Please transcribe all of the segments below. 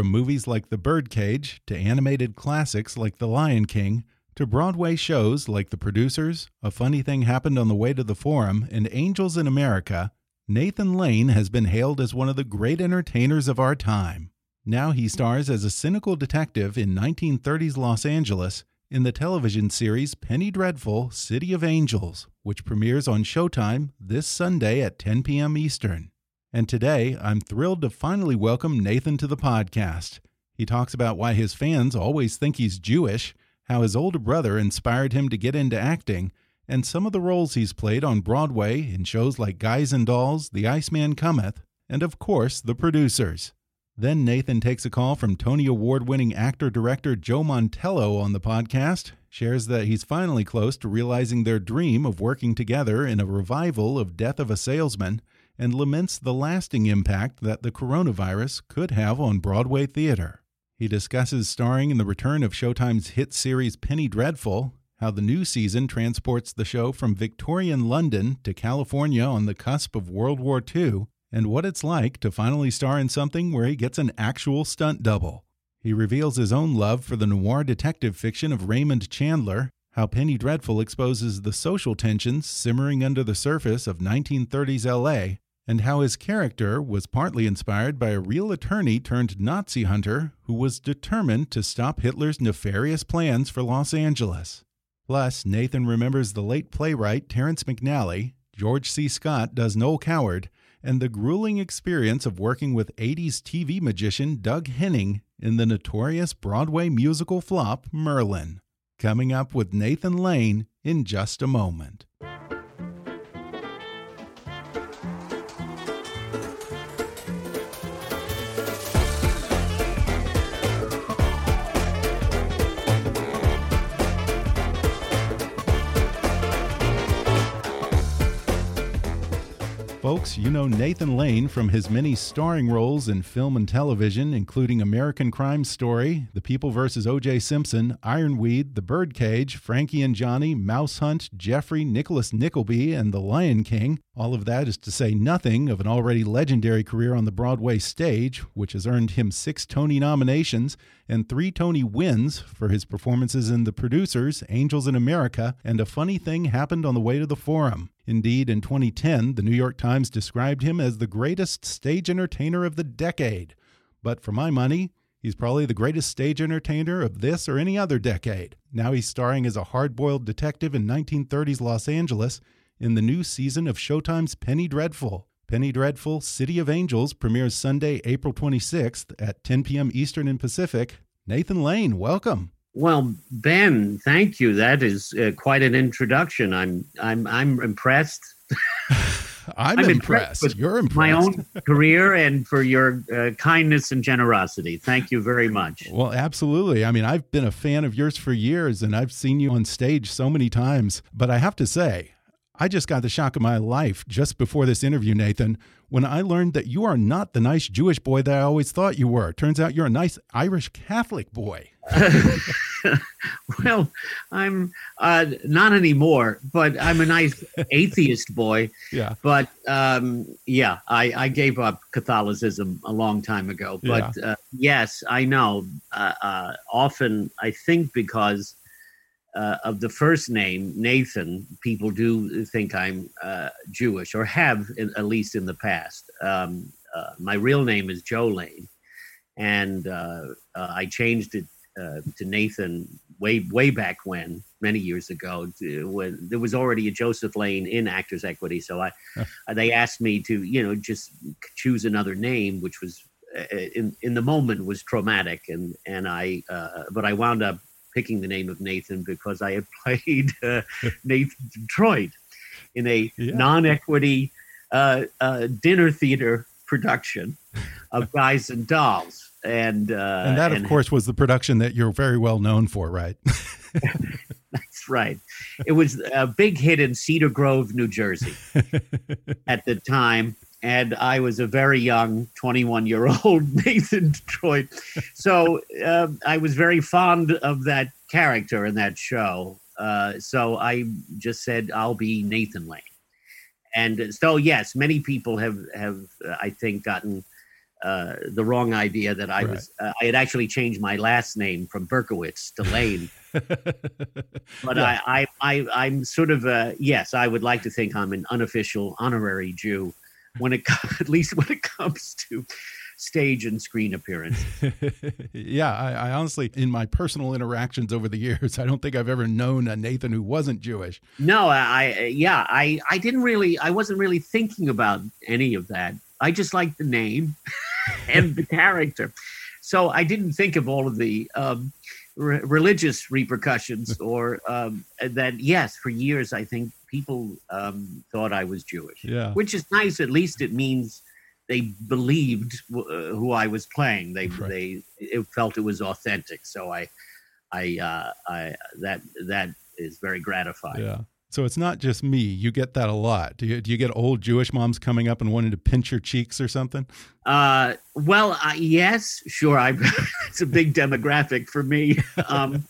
From movies like The Birdcage to animated classics like The Lion King to Broadway shows like The Producers, A Funny Thing Happened on the Way to the Forum, and Angels in America, Nathan Lane has been hailed as one of the great entertainers of our time. Now he stars as a cynical detective in 1930s Los Angeles in the television series Penny Dreadful City of Angels, which premieres on Showtime this Sunday at 10 p.m. Eastern. And today, I'm thrilled to finally welcome Nathan to the podcast. He talks about why his fans always think he's Jewish, how his older brother inspired him to get into acting, and some of the roles he's played on Broadway in shows like Guys and Dolls, The Iceman Cometh, and of course, The Producers. Then Nathan takes a call from Tony Award winning actor director Joe Mantello on the podcast, shares that he's finally close to realizing their dream of working together in a revival of Death of a Salesman and laments the lasting impact that the coronavirus could have on Broadway theater. He discusses starring in the return of Showtime's hit series Penny Dreadful, how the new season transports the show from Victorian London to California on the cusp of World War II, and what it's like to finally star in something where he gets an actual stunt double. He reveals his own love for the noir detective fiction of Raymond Chandler, how Penny Dreadful exposes the social tensions simmering under the surface of 1930s LA, and how his character was partly inspired by a real attorney turned Nazi hunter who was determined to stop Hitler's nefarious plans for Los Angeles. Plus, Nathan remembers the late playwright Terrence McNally, George C. Scott does Noel Coward, and the grueling experience of working with 80s TV magician Doug Henning in the notorious Broadway musical flop Merlin. Coming up with Nathan Lane in just a moment. Folks, you know Nathan Lane from his many starring roles in film and television, including American Crime Story, The People vs. O.J. Simpson, Ironweed, The Birdcage, Frankie and Johnny, Mouse Hunt, Jeffrey, Nicholas Nickleby, and The Lion King. All of that is to say nothing of an already legendary career on the Broadway stage, which has earned him six Tony nominations and three Tony wins for his performances in The Producers, Angels in America, and A Funny Thing Happened on the Way to the Forum. Indeed, in 2010, the New York Times described him as the greatest stage entertainer of the decade. But for my money, he's probably the greatest stage entertainer of this or any other decade. Now he's starring as a hard boiled detective in 1930s Los Angeles in the new season of Showtime's Penny Dreadful. Penny Dreadful City of Angels premieres Sunday, April 26th at 10 p.m. Eastern and Pacific. Nathan Lane, welcome. Well, Ben, thank you. That is uh, quite an introduction. I'm I'm I'm impressed. I'm, I'm, impressed. impressed You're impressed. My own career and for your uh, kindness and generosity. Thank you very much. Well, absolutely. I mean, I've been a fan of yours for years and I've seen you on stage so many times, but I have to say, I just got the shock of my life just before this interview, Nathan, when I learned that you are not the nice Jewish boy that I always thought you were. Turns out you're a nice Irish Catholic boy. well, I'm uh, not anymore, but I'm a nice atheist boy. Yeah. But um, yeah, I, I, gave up Catholicism a long time ago. But yeah. uh, yes, I know. Uh, uh often, I think because uh, of the first name Nathan, people do think I'm uh, Jewish or have, in, at least in the past. Um, uh, my real name is Joe Lane, and uh, uh, I changed it uh, to Nathan way way back when, many years ago, to, when there was already a Joseph Lane in Actors Equity. So I, they asked me to, you know, just choose another name, which was in in the moment was traumatic, and and I, but I wound up picking the name of Nathan because I had played uh, Nathan Detroit in a yeah. non-equity uh, uh, dinner theater production of Guys and Dolls, and uh, and that, of and, course, was the production that you're very well known for, right? that's right. It was a big hit in Cedar Grove, New Jersey, at the time and I was a very young 21 year old Nathan Detroit. So uh, I was very fond of that character in that show. Uh, so I just said, I'll be Nathan Lane. And so, yes, many people have, have uh, I think, gotten uh, the wrong idea that I right. was, uh, I had actually changed my last name from Berkowitz to Lane. but yeah. I, I, I, am sort of, a, yes, I would like to think I'm an unofficial honorary Jew when it at least when it comes to stage and screen appearance. yeah, I, I, honestly, in my personal interactions over the years, I don't think I've ever known a Nathan who wasn't Jewish. No, I yeah, I I didn't really, I wasn't really thinking about any of that. I just liked the name and the character, so I didn't think of all of the. Um, re religious repercussions or um, that yes for years i think people um, thought I was Jewish. Yeah. Which is nice. At least it means they believed uh, who I was playing. They right. they it felt it was authentic. So I I uh, I that that is very gratifying. Yeah. So it's not just me. You get that a lot. Do you, do you get old Jewish moms coming up and wanting to pinch your cheeks or something? Uh, well, uh, yes, sure. I it's a big demographic for me. Um,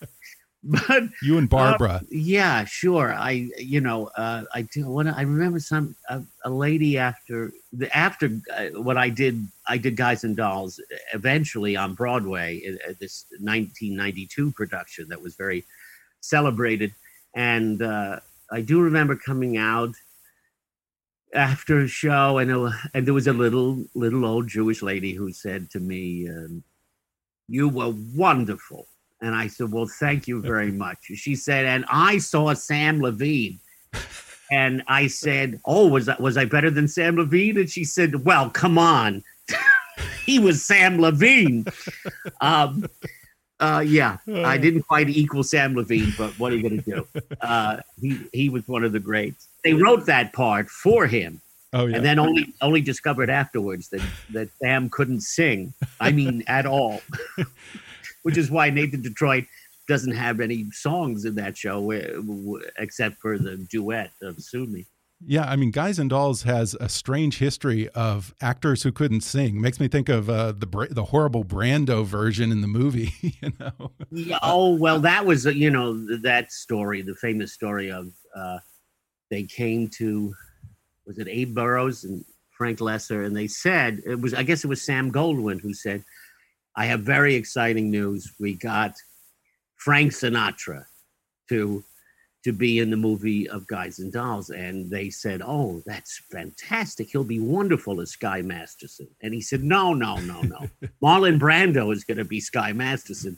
but you and Barbara. Uh, yeah, sure. I, you know, uh, I do. When I remember some a, a lady after the after uh, what I did, I did Guys and Dolls eventually on Broadway. Uh, this 1992 production that was very celebrated, and uh, I do remember coming out after a show, and it, and there was a little little old Jewish lady who said to me, um, "You were wonderful." And I said, Well, thank you very much. She said, And I saw Sam Levene. And I said, Oh, was that was I better than Sam Levene? And she said, Well, come on. he was Sam Levene. Um, uh, yeah, I didn't quite equal Sam Levene, but what are you going to do? Uh, he he was one of the greats. They wrote that part for him, oh, yeah. and then only only discovered afterwards that that Sam couldn't sing. I mean, at all which is why Nathan Detroit doesn't have any songs in that show except for the duet of "Sue Me." Yeah, I mean, Guys and Dolls has a strange history of actors who couldn't sing. Makes me think of uh, the the horrible Brando version in the movie. You know? Yeah. Oh well, that was you know that story, the famous story of uh, they came to was it Abe Burrows and Frank Loesser, and they said it was I guess it was Sam Goldwyn who said I have very exciting news. We got Frank Sinatra to to be in the movie of Guys and Dolls, and they said, "Oh, that's fantastic! He'll be wonderful as Sky Masterson." And he said, "No, no, no, no. Marlon Brando is going to be Sky Masterson.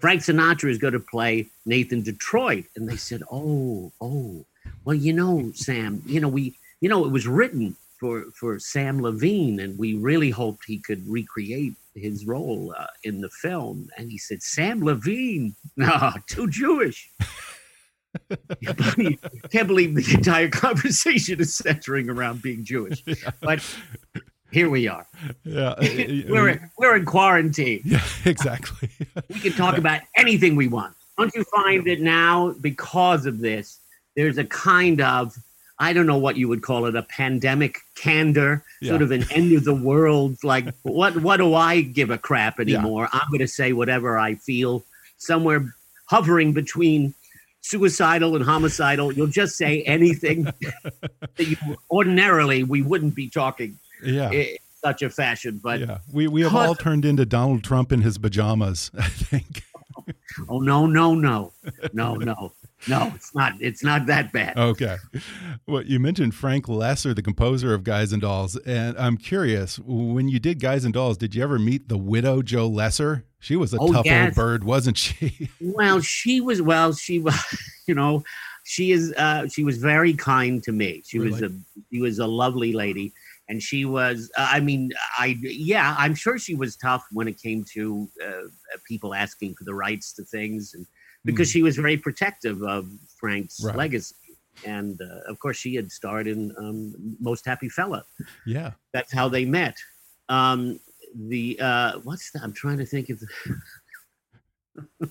Frank Sinatra is going to play Nathan Detroit." And they said, "Oh, oh, well, you know, Sam, you know, we, you know, it was written for for Sam Levene, and we really hoped he could recreate his role uh, in the film, and he said, "Sam Levene, no, ah, too Jewish." can't, believe, can't believe the entire conversation is centering around being Jewish, yeah. but here we are. Yeah, uh, uh, we're we're in quarantine. Yeah, exactly. we can talk about anything we want. Don't you find that now, because of this, there's a kind of I don't know what you would call it, a pandemic candor, Yeah. sort of an end of the world. Like, what what do I give a crap Yeah. anymore? I'm going to say whatever I feel, somewhere hovering between suicidal and homicidal. You'll just say anything that you ordinarily we wouldn't be talking Yeah. in such a fashion. But yeah. We we have all turned into Donald Trump in his pajamas, I think. oh no, no, no, no, no, no! It's not. It's not that bad. Okay. Well, you mentioned Frank Loesser, the composer of Guys and Dolls, and I'm curious, when you did Guys and Dolls, did you ever meet the widow Jo Loesser? She was a Oh, tough old bird, wasn't she? Well, she was. Well, she was. You know, she is. Uh, she was very kind to me. She was a. She was a lovely lady, and she was. Uh, I mean, I. Yeah, I'm sure she was tough when it came to uh, people asking for the rights to things, and because she was very protective of Frank's. Right. legacy, and uh, of course, she had starred in um, Most Happy Fella. yeah. That's how they met. Um, the uh, what's that? I'm trying to think of. The,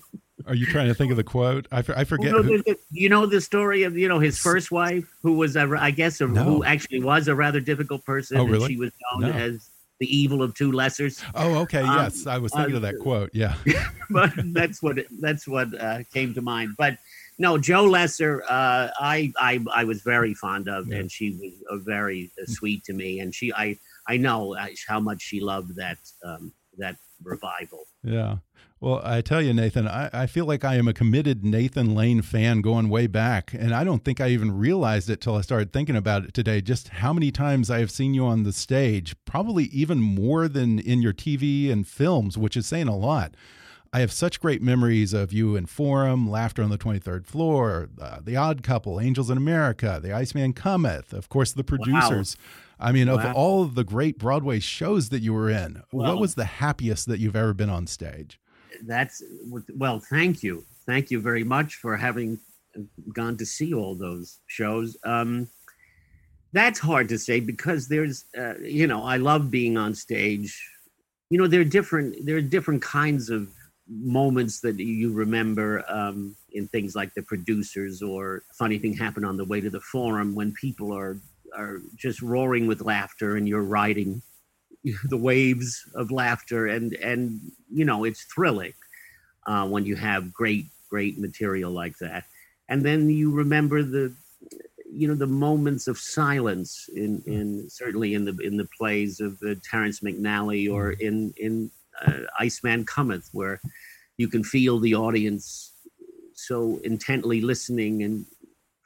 Are you trying to think of the quote? I, I forget. Well, who- the- the- you know the story of you know his first wife, who was a, I guess a, No. who actually was a rather difficult person. Oh, and really? she was known No. as the evil of two lessers. oh, okay. um, Yes. I was thinking of that uh, quote. Yeah. but that's what that's what uh, came to mind. But no, Jo Loesser, uh, I, I I was very fond of, Yeah. and she was uh, very uh, sweet to me. And she, I I know uh, how much she loved that um, that revival. Yeah. Well, I tell you, Nathan, I, I feel like I am a committed Nathan Lane fan going way back. And I don't think I even realized it till I started thinking about it today, just how many times I have seen you on the stage, probably even more than in your TV and films, which is saying a lot. I have such great memories of you in Forum, Laughter on the 23rd Floor, uh, The Odd Couple, Angels in America, The Iceman Cometh, of course, The Producers. Wow. I mean, of all of the great Broadway shows that you were in, what was the happiest that you've ever been on stage? That's well thank you. Thank you very much for having gone to see all those shows. Um that's hard to say because there's uh, you know i love being on stage. You know there are different there are different kinds of moments that you remember um in things like the producers or funny thing happened on the way to the forum when people are are just roaring with laughter and you're riding the waves of laughter and and you know it's thrilling uh, when you have great great material like that. And then you remember the you know the moments of silence in in certainly in the in the plays of uh, Terrence McNally or in in uh, Iceman Cometh where you can feel the audience so intently listening and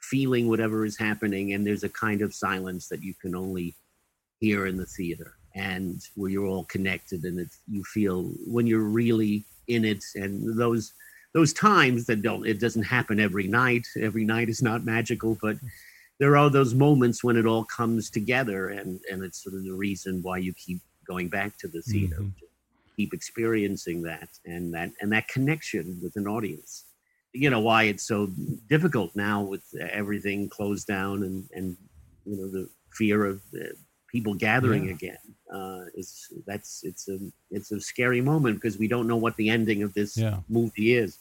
feeling whatever is happening and there's a kind of silence that you can only hear in the theater and where you're all connected and it's you feel when you're really in it and those those times that don't it doesn't happen every night every night is not magical but there are those moments when it all comes together and and it's sort of the reason why you keep going back to the theater Mhm. to keep experiencing that and that and that connection with an audience you know why it's so difficult now with everything closed down and and you know the fear of uh, people gathering Yeah. again uh, is that's it's a it's a scary moment because we don't know what the ending of this Yeah. movie is.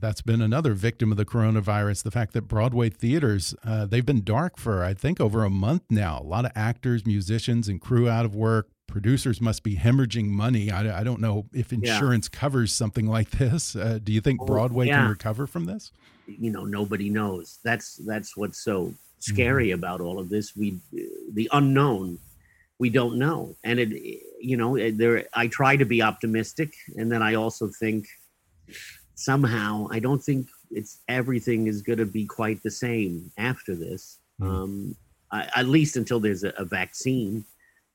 That's been another victim of the coronavirus. The fact that Broadway theaters, uh, they've been dark for, I think, over a month now. A lot of actors, musicians, and crew out of work. Producers must be hemorrhaging money. I, I don't know if insurance covers something like this. Uh, do you think Oh, Broadway can recover from this? You know, nobody knows. That's that's what's so scary about all of this. We the unknown. We don't know, and it you know there. I try to be optimistic, and then I also think somehow I don't think it's everything is going to be quite the same after this. Mhm. Um, I, at least until there's a, a vaccine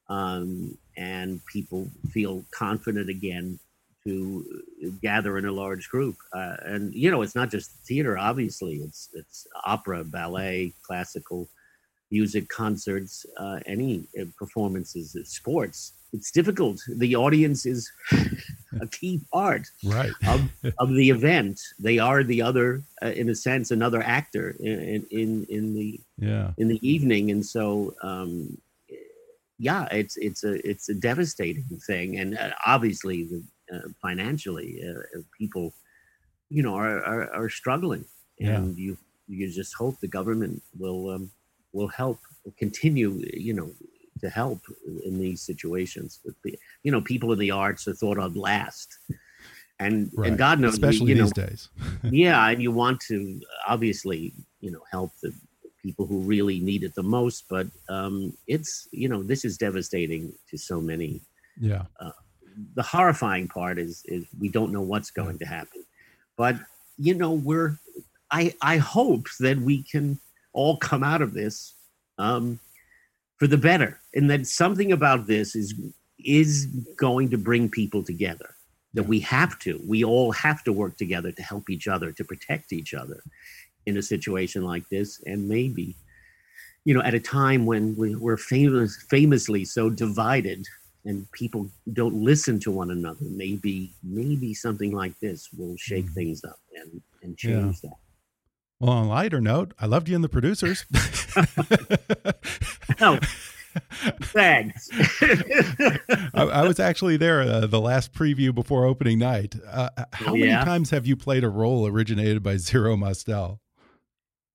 um, and people feel confident again to gather in a large group. Uh, and you know, it's not just theater. Obviously, it's it's opera, ballet, classical music, concerts, uh, any uh, performances, uh, sports. It's difficult. The audience is a key part Right. of, of the event. They are the other, uh, in a sense, another actor in in in the Yeah. in the evening, and so um, yeah, it's it's a it's a devastating thing, and uh, obviously the, uh, financially, uh, people, you know, are are, are struggling, Yeah. and you you just hope the government will um, will help continue, you know, to help in these situations. You know, people in the arts are thought of last, and Right. and God knows, especially you these know, days. yeah, and you want to obviously, you know, help the people who really need it the most. But um, it's, you know, this is devastating to so many. Yeah. The horrifying part is is we don't know what's going to happen. But you know, we're I I hope that we can all come out of this um, for the better, and that something about this is is going to bring people together. That we have to, we all have to work together to help each other, to protect each other in a situation like this, and maybe, you know, at a time when we, we're famous, famously so divided and people don't listen to one another, maybe maybe something like this will shake Mhm. things up and and Yeah. change that. Well, on a lighter note, I loved you and the producers. Oh, thanks. I, I was actually there uh, the last preview before opening night. Uh, how many times have you played a role originated by Zero Mostel?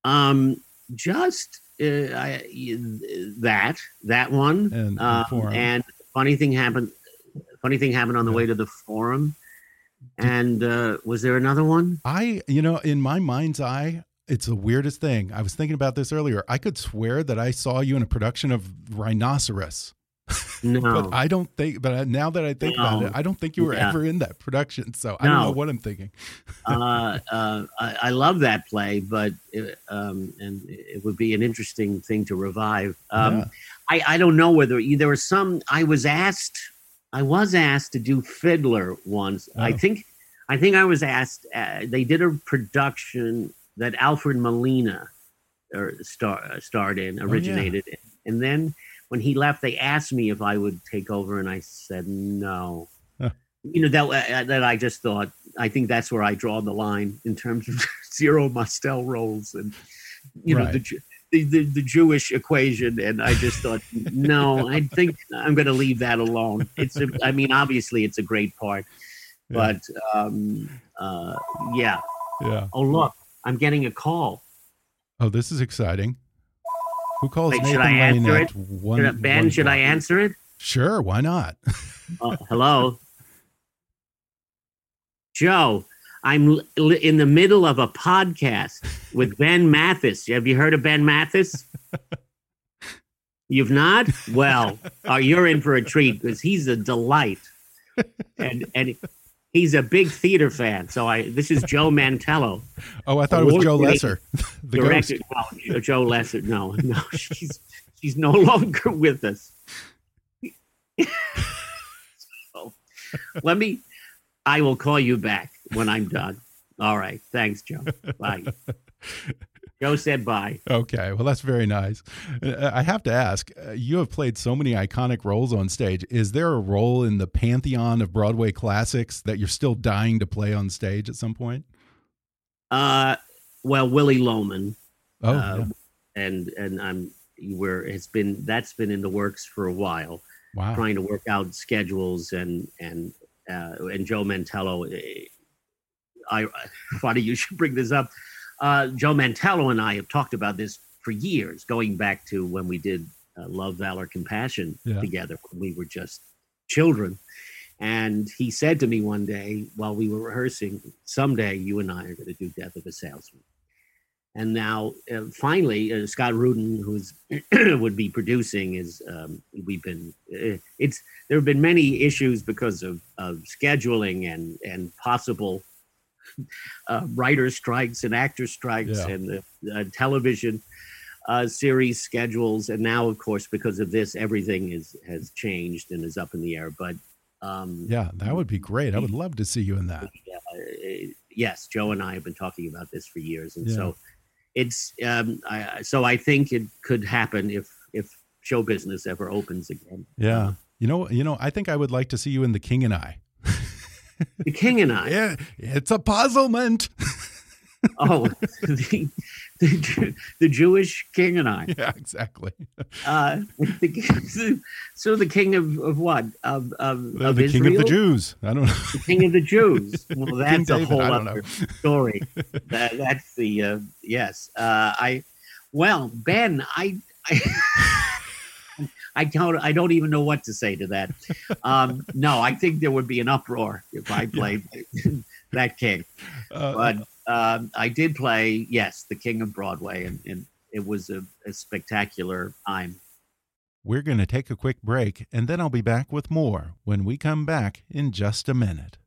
um, just uh, I, that that one, And- and um, and funny thing happened. Funny thing happened on the Yeah. way to the forum. And uh, was there another one? I, you know, in my mind's eye, it's the weirdest thing. I was thinking about this earlier. I could swear that I saw you in a production of Rhinoceros, No. but I don't think. But I- now that I think about it, I don't think you were Yeah. ever in that production. So I don't know what I'm thinking. uh, uh, I, I love that play, but it, um, and it would be an interesting thing to revive. Um, Yeah. I, I don't know whether there were some. I was asked. I was asked to do Fiddler once. I Oh. think. I think I was asked. Uh, they did a production that Alfred Molina or star, uh, starred in, yeah. originated, in. and then when he left, they asked me if I would take over, and I said no. Huh. You know that uh, that I just thought. I think that's where I draw the line in terms of zero Mostel roles and you know the, Right. The, the the Jewish equation. And I just thought, no, I think I'm going to leave that alone. It's a, I mean, obviously it's a great part, Yeah. but um, uh, yeah. Yeah. Oh look, I'm getting a call. Oh, this is exciting. Who calls Wait, Nathan should I Lane answer at it? one? Should I- ben, one should I answer it? Sure, why not? Uh, hello, Joe. I'm li- in the middle of a podcast with Ben Mathis. Have you heard of Ben Mathis? You've not? Well, uh, you're in for a treat because he's a delight, and and he's a big theater fan. So I this is Joe Mantello, Oh, I thought it was Jo Loesser, the ghost. director. No, uh, Jo Loesser. No, no, she's she's no longer with us. so, let me. I will call you back when I'm done. All right. Thanks, Joe. Bye. Joe said bye. Okay, well, that's very nice. Uh, I have to ask uh, you have played so many iconic roles on stage. Is there a role in the pantheon of Broadway classics that you're still dying to play on stage at some point? Uh, well, Willy Loman, Oh, uh, yeah. and and I'm where it's been that's been in the works for a while. wow. trying to work out schedules and and uh, and Joe Mantello. eh, I funny you should bring this up. Uh, Joe Mantello and I have talked about this for years, going back to when we did uh, Love, Valor, Compassion Yeah. together when we were just children. And he said to me one day while we were rehearsing, "Someday you and I are going to do Death of a Salesman." And now, uh, finally, uh, Scott Rudin, who's would be producing, is um, we've been. Uh, it's there have been many issues because of, of scheduling and and possible uh, writer strikes and actor strikes Yeah. and the uh, television uh, series schedules, and now, of course, because of this, everything is has changed and is up in the air. But um, Yeah, that would be great. I would love to see you in that. uh, yes, Joe and I have been talking about this for years, and Yeah. so it's um, I, so I think it could happen if if show business ever opens again. Yeah. You know, you know, I think I would like to see you in The King and I. The King and I. Yeah, it's a puzzlement. Oh, the, the the Jewish King and I. yeah, exactly. Uh, the, so the King of, of what of of, The, of the King of the Jews. I don't know. the King of the Jews. Well, that's a David, whole other story. that, that's the uh, yes. Uh, I Well, Ben, I, I, I don't, I don't even know what to say to that. Um, no, I think there would be an uproar if I played that king. Uh, But um, I did play, yes, the King of Broadway, and, and it was a, a spectacular time. we're going to take a quick break, and then I'll be back with more when we come back in just a minute.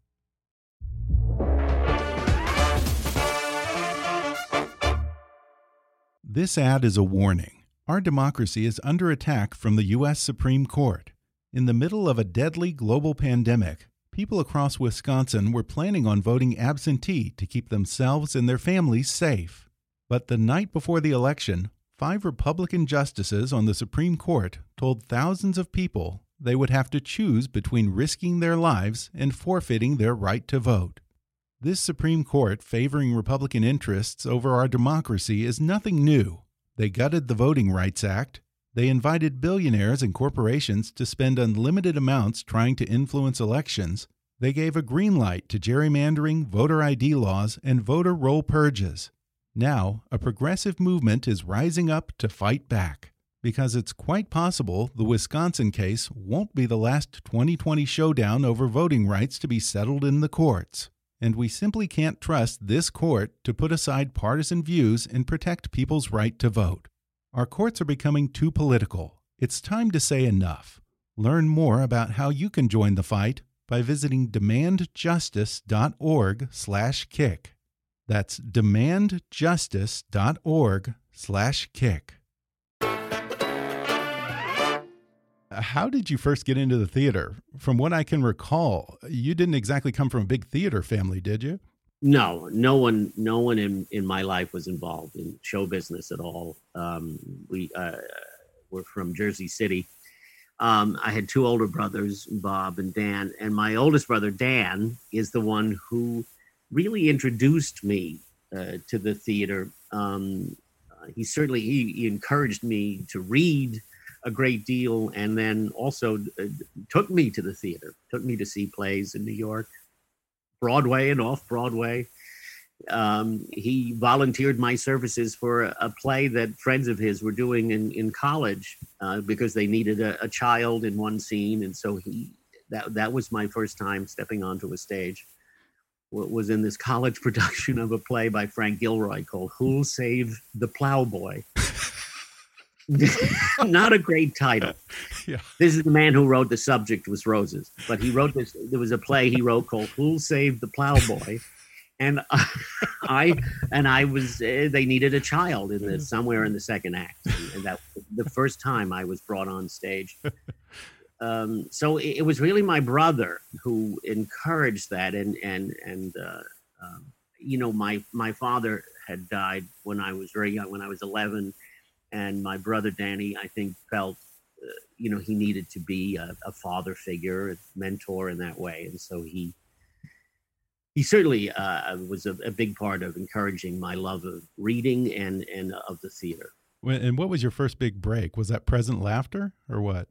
This ad is a warning. Our democracy is under attack from the U.S. Supreme Court. In the middle of a deadly global pandemic, people across Wisconsin were planning on voting absentee to keep themselves and their families safe. But the night before the election, five Republican justices on the Supreme Court told thousands of people they would have to choose between risking their lives and forfeiting their right to vote. This Supreme Court favoring Republican interests over our democracy is nothing new. They gutted the Voting Rights Act. They invited billionaires and corporations to spend unlimited amounts trying to influence elections. They gave a green light to gerrymandering, voter ID laws, and voter roll purges. Now, a progressive movement is rising up to fight back because it's quite possible the Wisconsin case won't be the last 2020 showdown over voting rights to be settled in the courts. And we simply can't trust this court to put aside partisan views and protect people's right to vote. Our courts are becoming too political. It's time to say enough. Learn more about how you can join the fight by visiting demandjustice.org/kick. That's demandjustice.org/kick. How did you first get into the theater? From what I can recall, you didn't exactly come from a big theater family, did you? No, no one, no one in, in my life was involved in show business at all. Um, we uh, were from Jersey City. Um, I had two older brothers, Bob and Dan, and my oldest brother Dan is the one who really introduced me uh, to the theater. Um, he certainly he, he encouraged me to read a great deal, and then also uh, took me to the theater, took me to see plays in New York. Broadway and off Broadway. Um, he volunteered my services for a, a play that friends of his were doing in, in college uh, because they needed a, a child in one scene, and so he that that was my first time stepping onto a stage. Wa- Was in this college production of a play by Frank Gilroy called "Who'll Save the Plowboy." Not a great title. Yeah. This is the man who wrote the subject was roses, but he wrote this. There was a play he wrote called "Who'll Save the Plowboy," and I and I was. Uh, they needed a child in the somewhere in the second act, and, and that the first time I was brought on stage. Um, so it, it was really my brother who encouraged that, and and and uh, um, you know my my father had died when I was very young, when I was eleven, and my brother Danny, I think, felt uh, you know he needed to be a, a father figure, a mentor in that way, and so he he certainly uh, was a, a big part of encouraging my love of reading and and of the theater. And what was your first big break? Was that Present Laughter or what?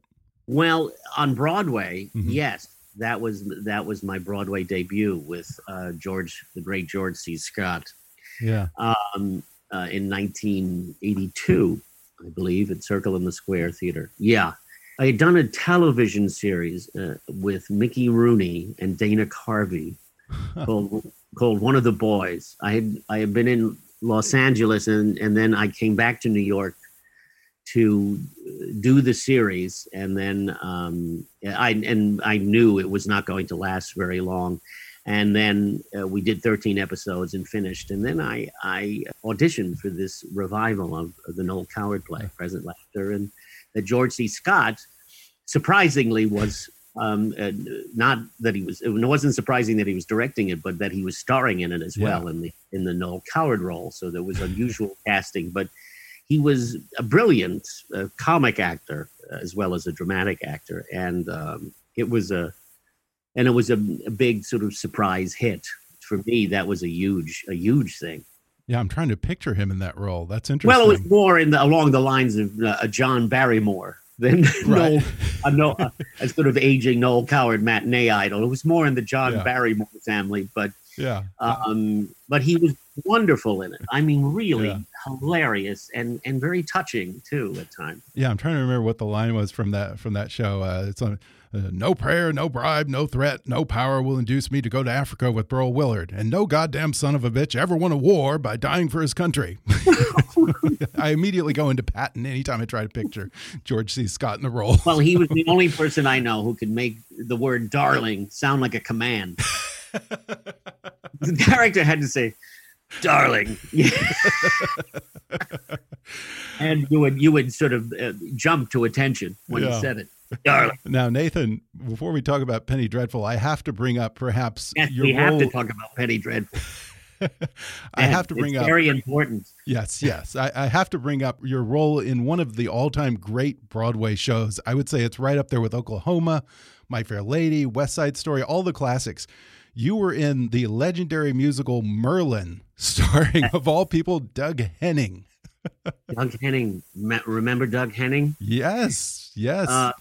Well, on Broadway, Mhm. yes, that was that was my Broadway debut with uh, George, the great George C. Scott, Yeah. um, uh, in 1982, I believe, at Circle in the Square Theater. Yeah, I had done a television series uh, with Mickey Rooney and Dana Carvey called called One of the Boys. I had I had been in Los Angeles and and then I came back to New York to do the series and then um, I and I knew it was not going to last very long. And then uh, we did 13 episodes and finished. And then I, I auditioned for this revival of, of the Noel Coward play, Present Laughter. And that George C. Scott, surprisingly, was um, uh, not that he was, it wasn't surprising that he was directing it, but that he was starring in it as Yeah. well in the, in the Noel Coward role. So there was unusual casting. But he was a brilliant uh, comic actor as well as a dramatic actor, and um, it was a and it was a, a big sort of surprise hit for me. That was a huge a huge thing. Yeah, I'm trying to picture him in that role. That's interesting. Well, it was more in the, along the lines of uh, a John Barrymore than Right. Noel, a, no, a, a sort of aging Noel Coward matinee idol. It was more in the John Yeah. Barrymore family, but yeah. um, but he was wonderful in it. I mean, really Yeah. hilarious and and very touching too at times. Yeah, I'm trying to remember what the line was from that from that show. Uh, it's on. Uh, no prayer, no bribe, no threat, no power will induce me to go to Africa with Burl Willard, and no goddamn son of a bitch ever won a war by dying for his country. I immediately go into Patton anytime I try to picture George C. Scott in the role. well, he was the only person I know who could make the word "darling" sound like a command. the character had to say, "Darling," and you would you would sort of uh, jump to attention when Yeah. he said it. Darling. Now, Nathan, before we talk about Penny Dreadful, I have to bring up perhaps Yes, your we have to talk about Penny Dreadful. I have to bring up very important. Yes, yes. I, I have to bring up your role in one of the all time great Broadway shows. I would say it's right up there with Oklahoma, My Fair Lady, West Side Story, all the classics. You were in the legendary musical Merlin, starring, of all people, Doug Henning. Doug Henning. Remember Doug Henning? Yes, yes. Uh,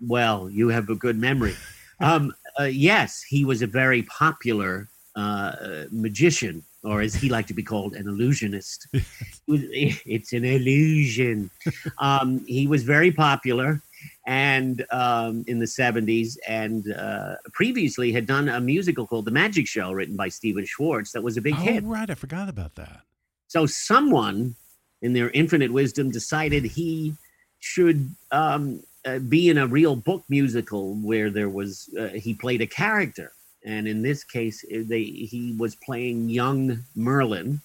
well, you have a good memory. Um, uh, yes, he was a very popular uh, magician, or as he liked to be called, an illusionist. It's an illusion. Um, he was very popular, and um, in the seventies, and uh, previously had done a musical called The Magic Show, written by Stephen Schwartz, that was a big oh, hit. right. I forgot about that. So someone, in their infinite wisdom, decided he should um, uh, be in a real book musical where there was uh, he played a character, and in this case, uh, they he was playing young Merlin,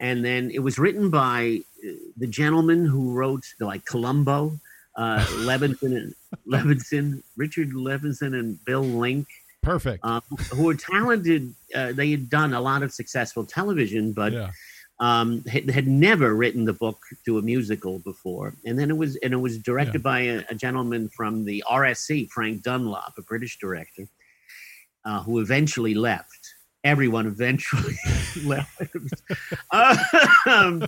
and then it was written by uh, the gentleman who wrote like Columbo, uh, Levinson and Levinson, Richard Levinson and Bill Link Perfect. um, who were talented. Uh, they had done a lot of successful television, but yeah. Um, had, had never written the book to a musical before. And then it was and it was directed by a, a gentleman from the RSC, Frank Dunlop, a British director, uh, who eventually left. Everyone eventually left. um,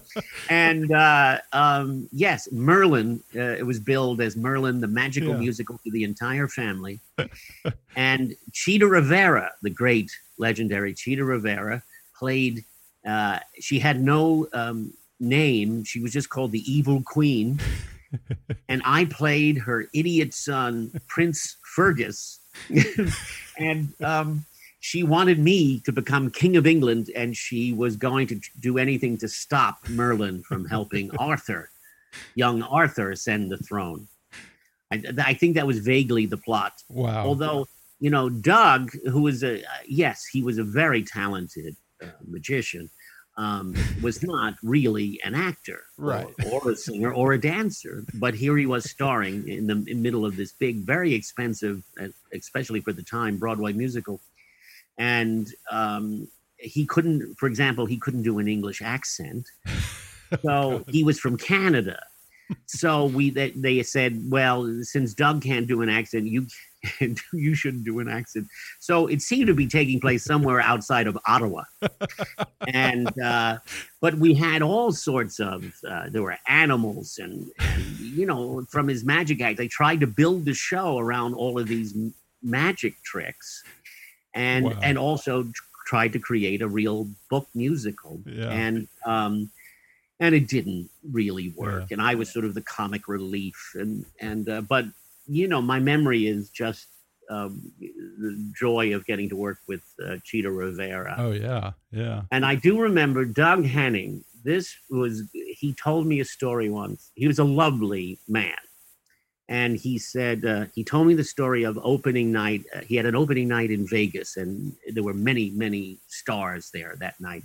and uh, um, yes, Merlin. Uh, it was billed as Merlin, the magical Yeah. musical for the entire family. and Chita Rivera, the great legendary Chita Rivera, played. Uh, she had no um, name. She was just called the Evil Queen. and I played her idiot son, Prince Fergus. and um, she wanted me to become King of England, and she was going to do anything to stop Merlin from helping Arthur, young Arthur, ascend the throne. I, I think that was vaguely the plot. Wow. Although, you know, Doug, who was a, yes, he was a very talented uh, magician, um, was not really an actor or- Right. or, a singer or a dancer. But here he was starring in the in middle of this big, very expensive, uh, especially for the time, Broadway musical. And um, he couldn't, for example, he couldn't do an English accent. So he was from Canada. So we they, they said, well, since Doug can't do an accent, you can, you shouldn't do an accent. So it seemed to be taking place somewhere outside of Ottawa, and uh, but we had all sorts of uh, there were animals and, and you know from his magic act they tried to build the show around all of these m- magic tricks, and Wow. and also tr- tried to create a real book musical Yeah. and um, and it didn't really work. Yeah. And I was sort of the comic relief, and and uh, but you know, my memory is just um, the joy of getting to work with uh, Chita Rivera. oh, yeah. Yeah. And I do remember Doug Henning. This was he told me a story once. He was a lovely man. And he said uh, he told me the story of opening night. Uh, he had an opening night in Vegas, and there were many, many stars there that night.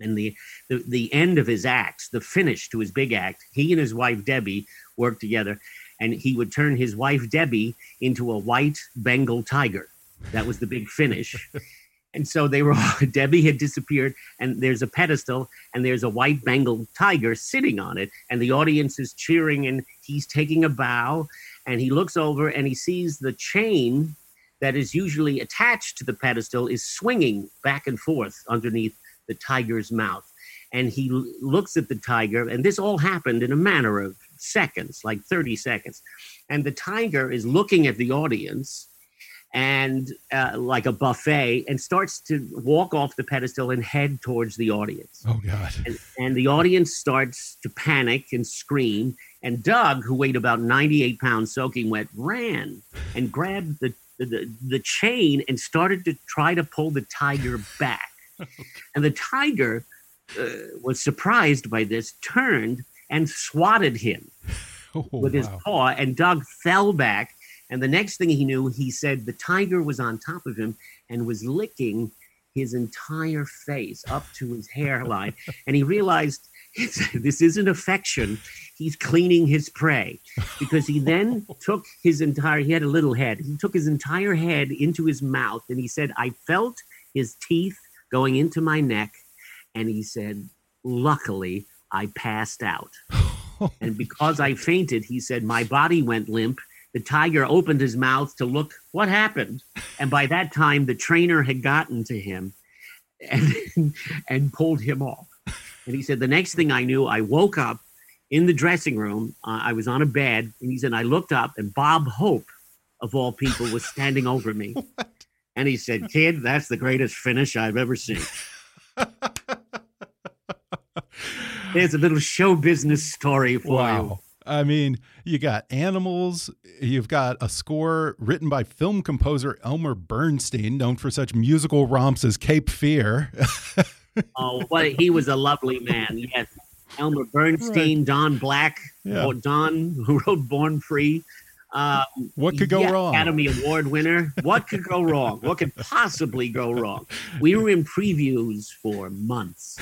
And the, the the end of his act, the finish to his big act, he and his wife Debbie worked together, and he would turn his wife Debbie into a white Bengal tiger. That was the big finish. and so they were Debbie had disappeared, and there's a pedestal, and there's a white Bengal tiger sitting on it, and the audience is cheering, and he's taking a bow, and he looks over and he sees the chain that is usually attached to the pedestal is swinging back and forth underneath the tiger's mouth. And he l- looks at the tiger, and this all happened in a matter of seconds, like 30 seconds. And the tiger is looking at the audience, and uh, like a buffet and starts to walk off the pedestal and head towards the audience. Oh God! And, and the audience starts to panic and scream. And Doug, who weighed about 98 pounds soaking wet, ran and grabbed the, the, the chain and started to try to pull the tiger back. and the tiger uh, was surprised by this, turned and swatted him Oh, with his paw, and Doug fell back. And the next thing he knew, he said the tiger was on top of him and was licking his entire face up to his hairline. and he realized this isn't affection. He's cleaning his prey because he then took his entire, he had a little head. He took his entire head into his mouth and he said, I felt his teeth going into my neck. And he said, luckily, I passed out. and because I fainted, he said, my body went limp. The tiger opened his mouth to look what happened. And by that time, the trainer had gotten to him and, and pulled him off. And he said, the next thing I knew, I woke up in the dressing room. Uh, I was on a bed. And he said, I looked up and Bob Hope, of all people, was standing over me. And he said, Kid, that's the greatest finish I've ever seen. There's a little show business story for you. Wow. I mean, you got animals. You've got a score written by film composer Elmer Bernstein, known for such musical romps as Cape Fear. Oh, well, he was a lovely man. Yes. Elmer Bernstein, Don Black, Yeah. or Don, who wrote Born Free. Um, What could go yeah, wrong? Academy Award winner. What could go wrong? What could possibly go wrong? We were in previews for months,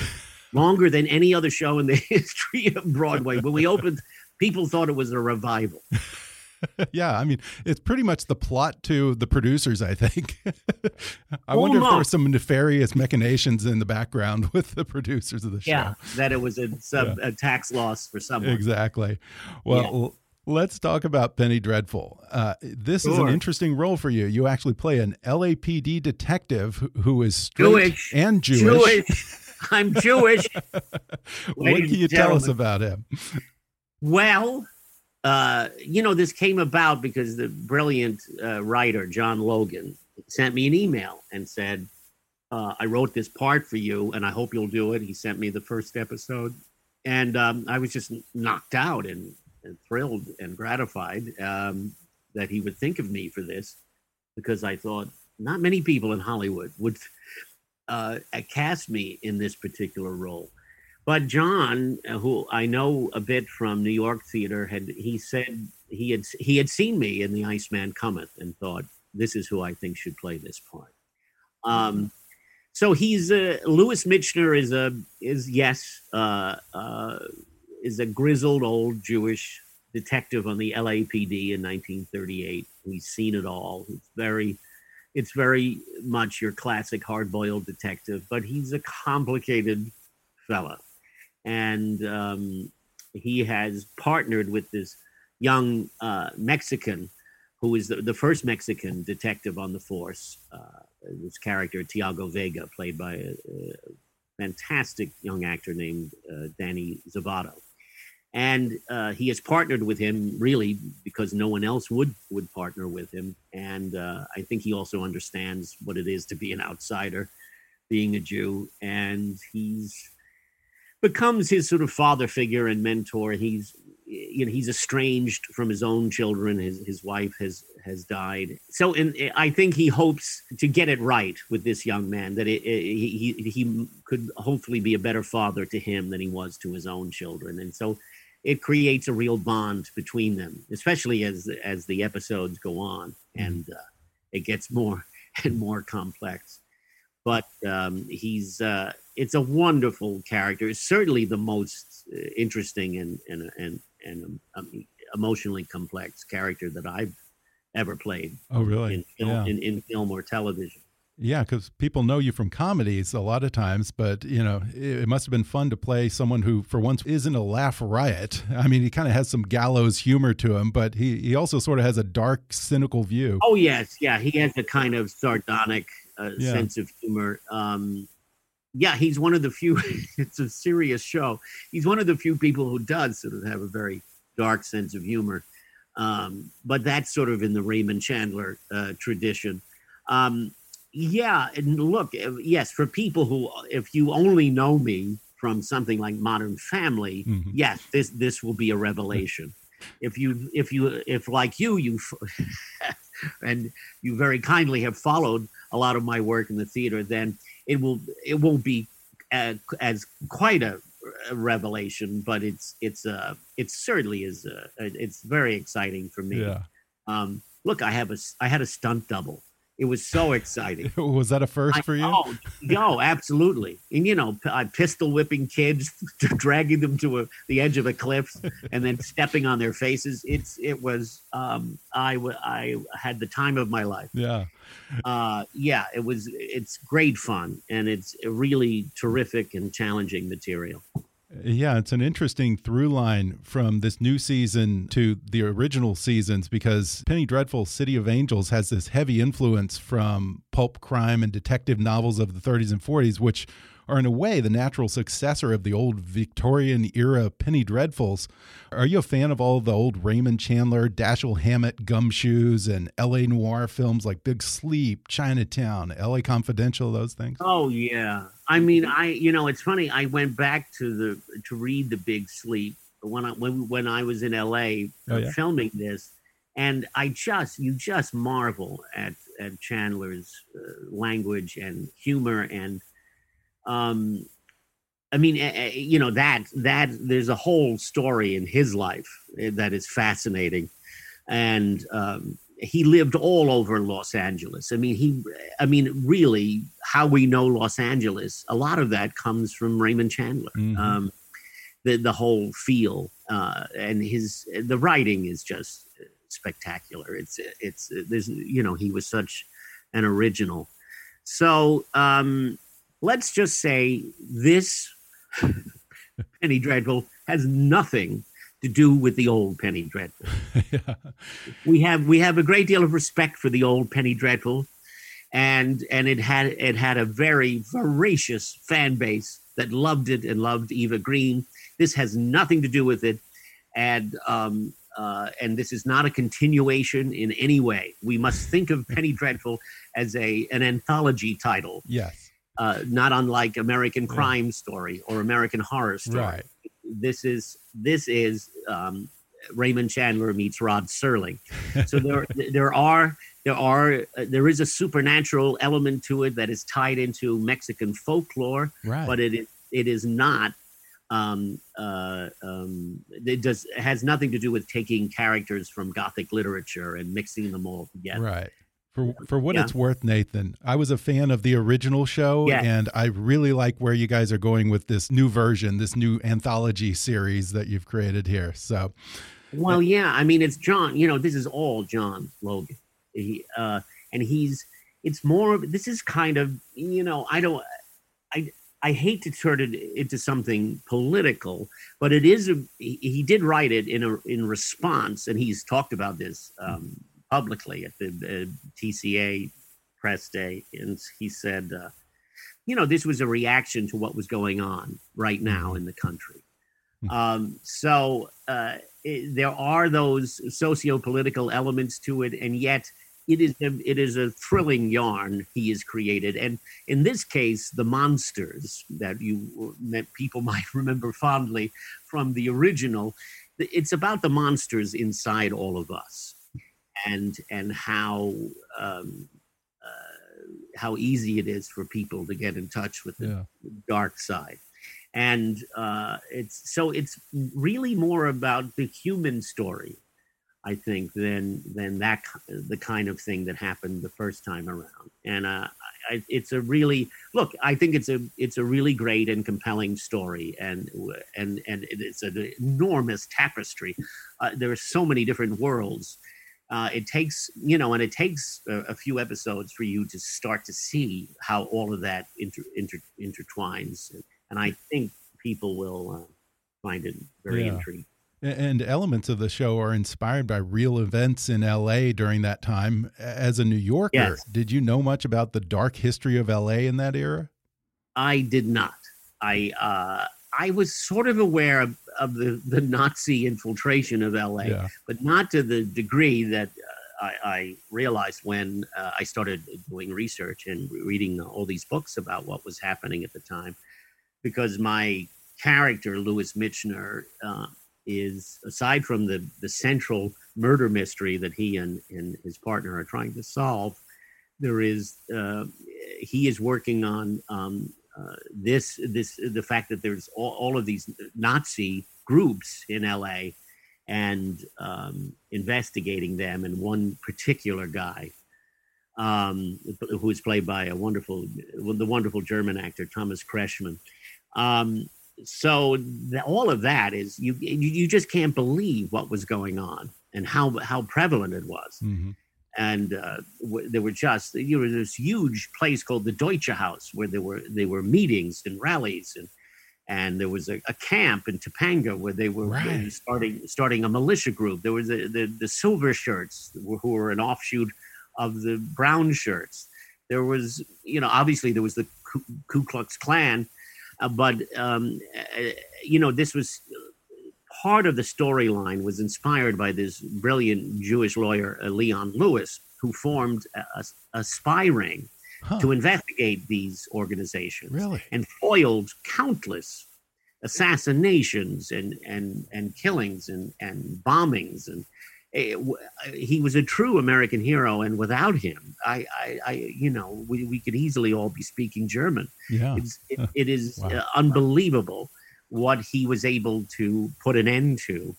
longer than any other show in the history of Broadway. When we opened, people thought it was a revival. yeah, I mean, it's pretty much the plot to the producers, I think. I wonder if there were some nefarious machinations in the background with the producers of the show. Yeah, that it was a, sub, a tax loss for someone. Exactly. Well, Yeah. let's talk about Penny Dreadful. Uh, this is an interesting role for you. You actually play an LAPD detective who- who is Jewish. and Jewish. Jewish. I'm Jewish. what can you tell us about him? Well, uh, you know, this came about because the brilliant uh, writer, John Logan, sent me an email and said, uh, I wrote this part for you and I hope you'll do it. He sent me the first episode. And um, I was just knocked out and, and thrilled and gratified um, that he would think of me for this because I thought not many people in Hollywood would uh, cast me in this particular role. But John, uh, who I know a bit from New York theater, had he said he had he had seen me in The Iceman Cometh and thought this is who I think should play this part. Um, so he's uh, Lewis Michener is a is yes uh, uh, is a grizzled old Jewish detective on the LAPD in 1938. He's seen it all. It's very it's very much your classic hard-boiled detective, but he's a complicated fella and um, he has partnered with this young uh, Mexican who is the, the first Mexican detective on the force. Uh, this character, Tiago Vega, played by a, a fantastic young actor named uh, Danny Zovatto. And uh, he has partnered with him really because no one else would would partner with him. And uh, I think he also understands what it is to be an outsider, being a Jew. And he's becomes his sort of father figure and mentor. He's you know he's estranged from his own children. His his wife has has died. So in, I think he hopes to get it right with this young man that it, it, he he he could hopefully be a better father to him than he was to his own children. And so it creates a real bond between them, especially as as the episodes go on and uh, it gets more and more complex but um, he's uh, it's a wonderful character. It's certainly the most uh, interesting and and and and um, emotionally complex character that I've ever played Oh, really? in film, yeah. in, in film or television. Yeah, because people know you from comedies a lot of times, but you know it, it must have been fun to play someone who, for once, isn't a laugh riot. I mean, he kind of has some gallows humor to him, but he he also sort of has a dark, cynical view. Oh yes, yeah, he has a kind of sardonic uh, Yeah. sense of humor. Um, yeah, he's one of the few. it's a serious show. He's one of the few people who does sort of have a very dark sense of humor. Um, but that's sort of in the Raymond Chandler uh, tradition. Um, yeah, and look, yes, for people who, if you only know me from something like Modern Family, mm-hmm. yes, this this will be a revelation. if you if you if like you you and you very kindly have followed a lot of my work in the theater, then it will it won't be as, uh, as quite a, a, revelation, but it's it's uh it certainly is uh, it's very exciting for me. Yeah. Um, look, I have a I had a stunt double it was so exciting. was that a first I, for you? Oh, no, absolutely. And you know, I pistol whipping kids, dragging them to a, the edge of a cliff, and then stepping on their faces. It's it was um, I I had the time of my life. Yeah, uh, yeah. It was. It's great fun, and it's really terrific and challenging material. Yeah, it's an interesting through line from this new season to the original seasons because Penny Dreadful City of Angels has this heavy influence from pulp crime and detective novels of the 30s and 40s, which are in a way the natural successor of the old Victorian era Penny Dreadfuls. Are you a fan of all the old Raymond Chandler, Dashiell Hammett gumshoes, and LA noir films like Big Sleep, Chinatown, LA Confidential, those things? Oh yeah. I mean, I you know, it's funny. I went back to the to read the Big Sleep when I when when I was in LA oh, yeah. filming this, and I just you just marvel at at Chandler's uh, language and humor and um, I mean, you know that that there's a whole story in his life eh, that is fascinating, and um, he lived all over Los Angeles. I mean, he, I mean, really, how we know Los Angeles, a lot of that comes from Raymond Chandler. Mm-hmm. Um, the the whole feel uh, and his the writing is just spectacular. It's it's there's you know he was such an original. So um, let's just say this Penny Dreadful has nothing to do with the old Penny Dreadful. yeah. We have we have a great deal of respect for the old Penny Dreadful, and and it had it had a very voracious fan base that loved it and loved Eva Green. This has nothing to do with it, and um, uh, and this is not a continuation in any way. We must think of Penny Dreadful as a an anthology title. Yes uh, not unlike American Crime yeah. Story or American Horror Story. Right. This is this is um, Raymond Chandler meets Rod Serling. So there there are there are uh, there is a supernatural element to it that is tied into Mexican folklore, right. but it is it is not. Um, uh, um, it does has nothing to do with taking characters from Gothic literature and mixing them all together. Right. For for what yeah. it's worth, Nathan, I was a fan of the original show, yeah. and I really like where you guys are going with this new version, this new anthology series that you've created here. So, well, yeah, I mean, it's John. You know, this is all John Logan, he, uh, and he's. It's more of this is kind of you know I don't I I hate to turn it into something political, but it is a he, he did write it in a in response, and he's talked about this. Um, publicly at the uh, TCA press day, and he said, uh, "You know, this was a reaction to what was going on right now in the country." Hmm. Um, so uh, it, there are those socio-political elements to it, and yet it is a, it is a thrilling yarn he has created. And in this case, the monsters that you that people might remember fondly from the original, it's about the monsters inside all of us and and how um, uh, how easy it is for people to get in touch with the yeah. dark side. And uh, it's so it's really more about the human story i think than than that the kind of thing that happened the first time around. And uh, I, it's a really look i think it's a it's a really great and compelling story and and and it's an enormous tapestry. Uh, there are so many different worlds uh, it takes you know and it takes a, a, few episodes for you to start to see how all of that inter, inter, intertwines and i think people will uh, find it very yeah. intriguing and elements of the show are inspired by real events in LA during that time. As a New Yorker, yes. did you know much about the dark history of LA in that era? I did not. I uh, I was sort of aware of, of the the Nazi infiltration of L.A., Yeah. but not to the degree that uh, I, I realized when uh, I started doing research and reading all these books about what was happening at the time, because my character Lewis Michener uh, is aside from the the central murder mystery that he and, and his partner are trying to solve, there is uh, he is working on um, uh, this this the fact that there's all, all of these Nazi groups in LA and um, investigating them and one particular guy um, who is played by a wonderful the wonderful German actor Thomas Kretschmann. Um, so the, all of that is you, you just can't believe what was going on and how how prevalent it was Mhm. And uh, w- there were just you know this huge place called the Deutsche House where there were there were meetings and rallies and and there was a, a camp in Topanga where they were Right. starting starting a militia group. There was the the, the Silver Shirts who who were an offshoot of the Brown Shirts. There was you know obviously there was the Ku, Ku Klux Klan, uh, but um, uh, you know this was part of the storyline was inspired by this brilliant Jewish lawyer, uh, Leon Lewis, who formed a, a, spy ring Huh. to investigate these organizations Really? and foiled countless assassinations and and and killings and and bombings and eh, w- he was a true American hero and without him I I, I you know we, we could easily all be speaking German Yeah. it's, it, it is Wow. uh, unbelievable what he was able to put an end to.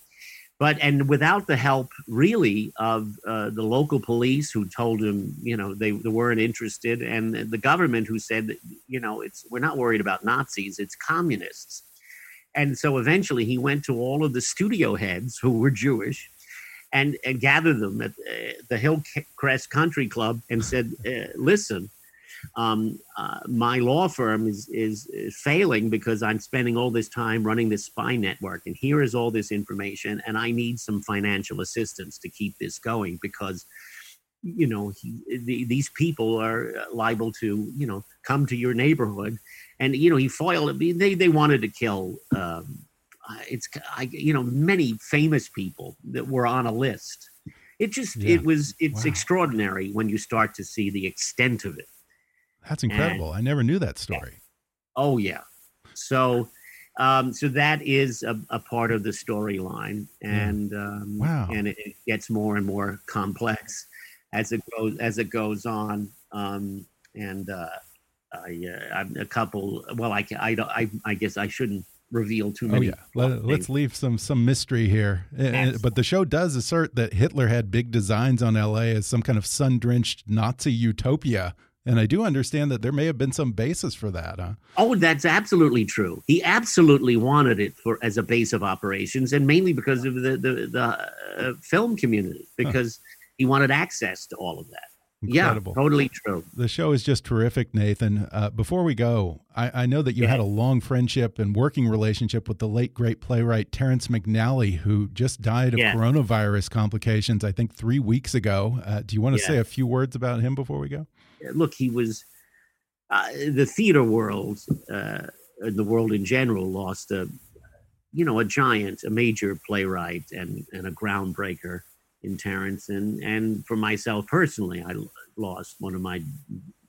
But and without the help, really, of uh, the local police who told him, you know, they, they weren't interested, and the government who said, you know, it's we're not worried about Nazis, it's communists. And so eventually, he went to all of the studio heads who were Jewish, and and gathered them at uh, the Hillcrest Country Club and said, uh, "Listen, um, uh, my law firm is, is is failing because I'm spending all this time running this spy network, and here is all this information, and I need some financial assistance to keep this going because." You know, he, the, these people are liable to, you know, come to your neighborhood, and you know he foiled. They they wanted to kill. Um, it's I, you know many famous people that were on a list. It just Yeah. it was it's Wow. extraordinary when you start to see the extent of it. That's incredible. I never knew that story. Oh yeah. So um, so that is a, a part of the storyline, and um, Wow. and it, it gets more and more complex as it goes as it goes on. Um, and uh, I, uh, I'm a couple. Well, I I don't. I, I guess I shouldn't reveal too Oh many. yeah, Let, let's leave some some mystery here. Uh, uh, But the show does assert that Hitler had big designs on L.A. as some kind of sun-drenched Nazi utopia, and I do understand that there may have been some basis for that. Huh? Oh, that's absolutely true. He absolutely wanted it for as a base of operations, and mainly because of the the, the uh, film community, because he wanted access to all of that. Incredible. Yeah, totally true. The show is just terrific, Nathan. Uh, before we go, I, I know that you Yeah. had a long friendship and working relationship with the late great playwright Terrence McNally, who just died of Yeah. coronavirus complications. I think three weeks ago. Uh, do you want to Yeah. say a few words about him before we go? Look, he was uh, the theater world, uh, and the world in general, lost a you know a giant, a major playwright, and and a groundbreaker in Terrence, and and for myself personally, I lost one of my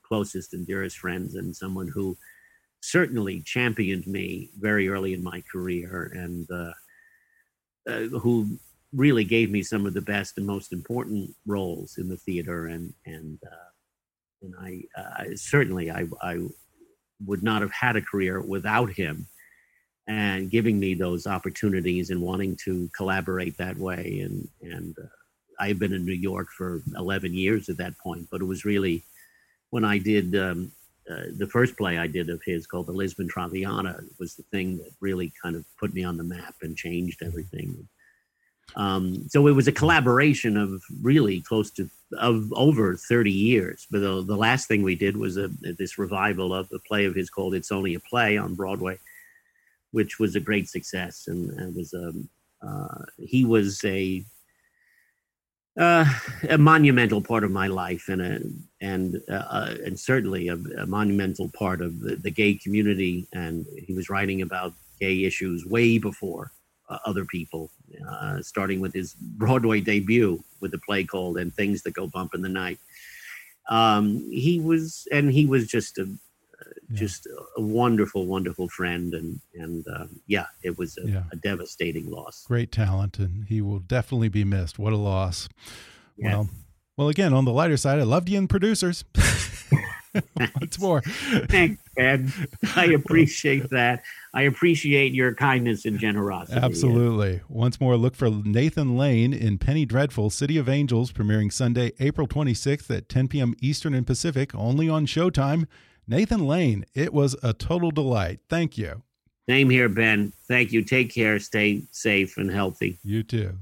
closest and dearest friends, and someone who certainly championed me very early in my career, and uh, uh, who really gave me some of the best and most important roles in the theater, and and uh, and I uh, certainly I I would not have had a career without him and giving me those opportunities and wanting to collaborate that way. And and uh, I've been in New York for 11 years at that point but it was really when I did um, uh, the first play I did of his called the Lisbon Traviata was the thing that really kind of put me on the map and changed everything um, so it was a collaboration of really close to of over 30 years. But the, the last thing we did was a, this revival of a play of his called "It's Only a Play" on Broadway, which was a great success, and, and was um, uh, he was a uh, a monumental part of my life, and a and uh, and certainly a, a monumental part of the, the gay community. And he was writing about gay issues way before uh, other people, uh, starting with his Broadway debut with a play called "And Things That Go Bump in the Night." Um, he was, and he was just a yeah. just a wonderful, wonderful friend, and and um, yeah, it was a, yeah. a, devastating loss. Great talent, and he will definitely be missed. What a loss! Yeah. Well, well, again, on the lighter side, I loved you in producers. Once more. Thanks, Ed. I appreciate that. I appreciate your kindness and generosity. Absolutely. Once more, look for Nathan Lane in Penny Dreadful City of Angels, premiering Sunday, April 26th at 10 p.m. Eastern and Pacific, only on Showtime. Nathan Lane, it was a total delight. Thank you. Same here, Ben. Thank you. Take care. Stay safe and healthy. You too.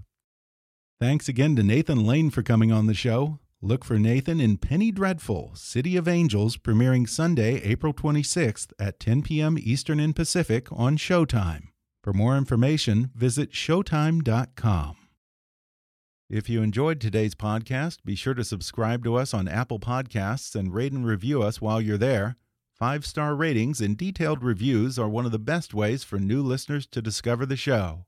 Thanks again to Nathan Lane for coming on the show. Look for Nathan in Penny Dreadful, City of Angels, premiering Sunday, April 26th at 10 p.m. Eastern and Pacific on Showtime. For more information, visit Showtime.com. If you enjoyed today's podcast, be sure to subscribe to us on Apple Podcasts and rate and review us while you're there. Five star ratings and detailed reviews are one of the best ways for new listeners to discover the show.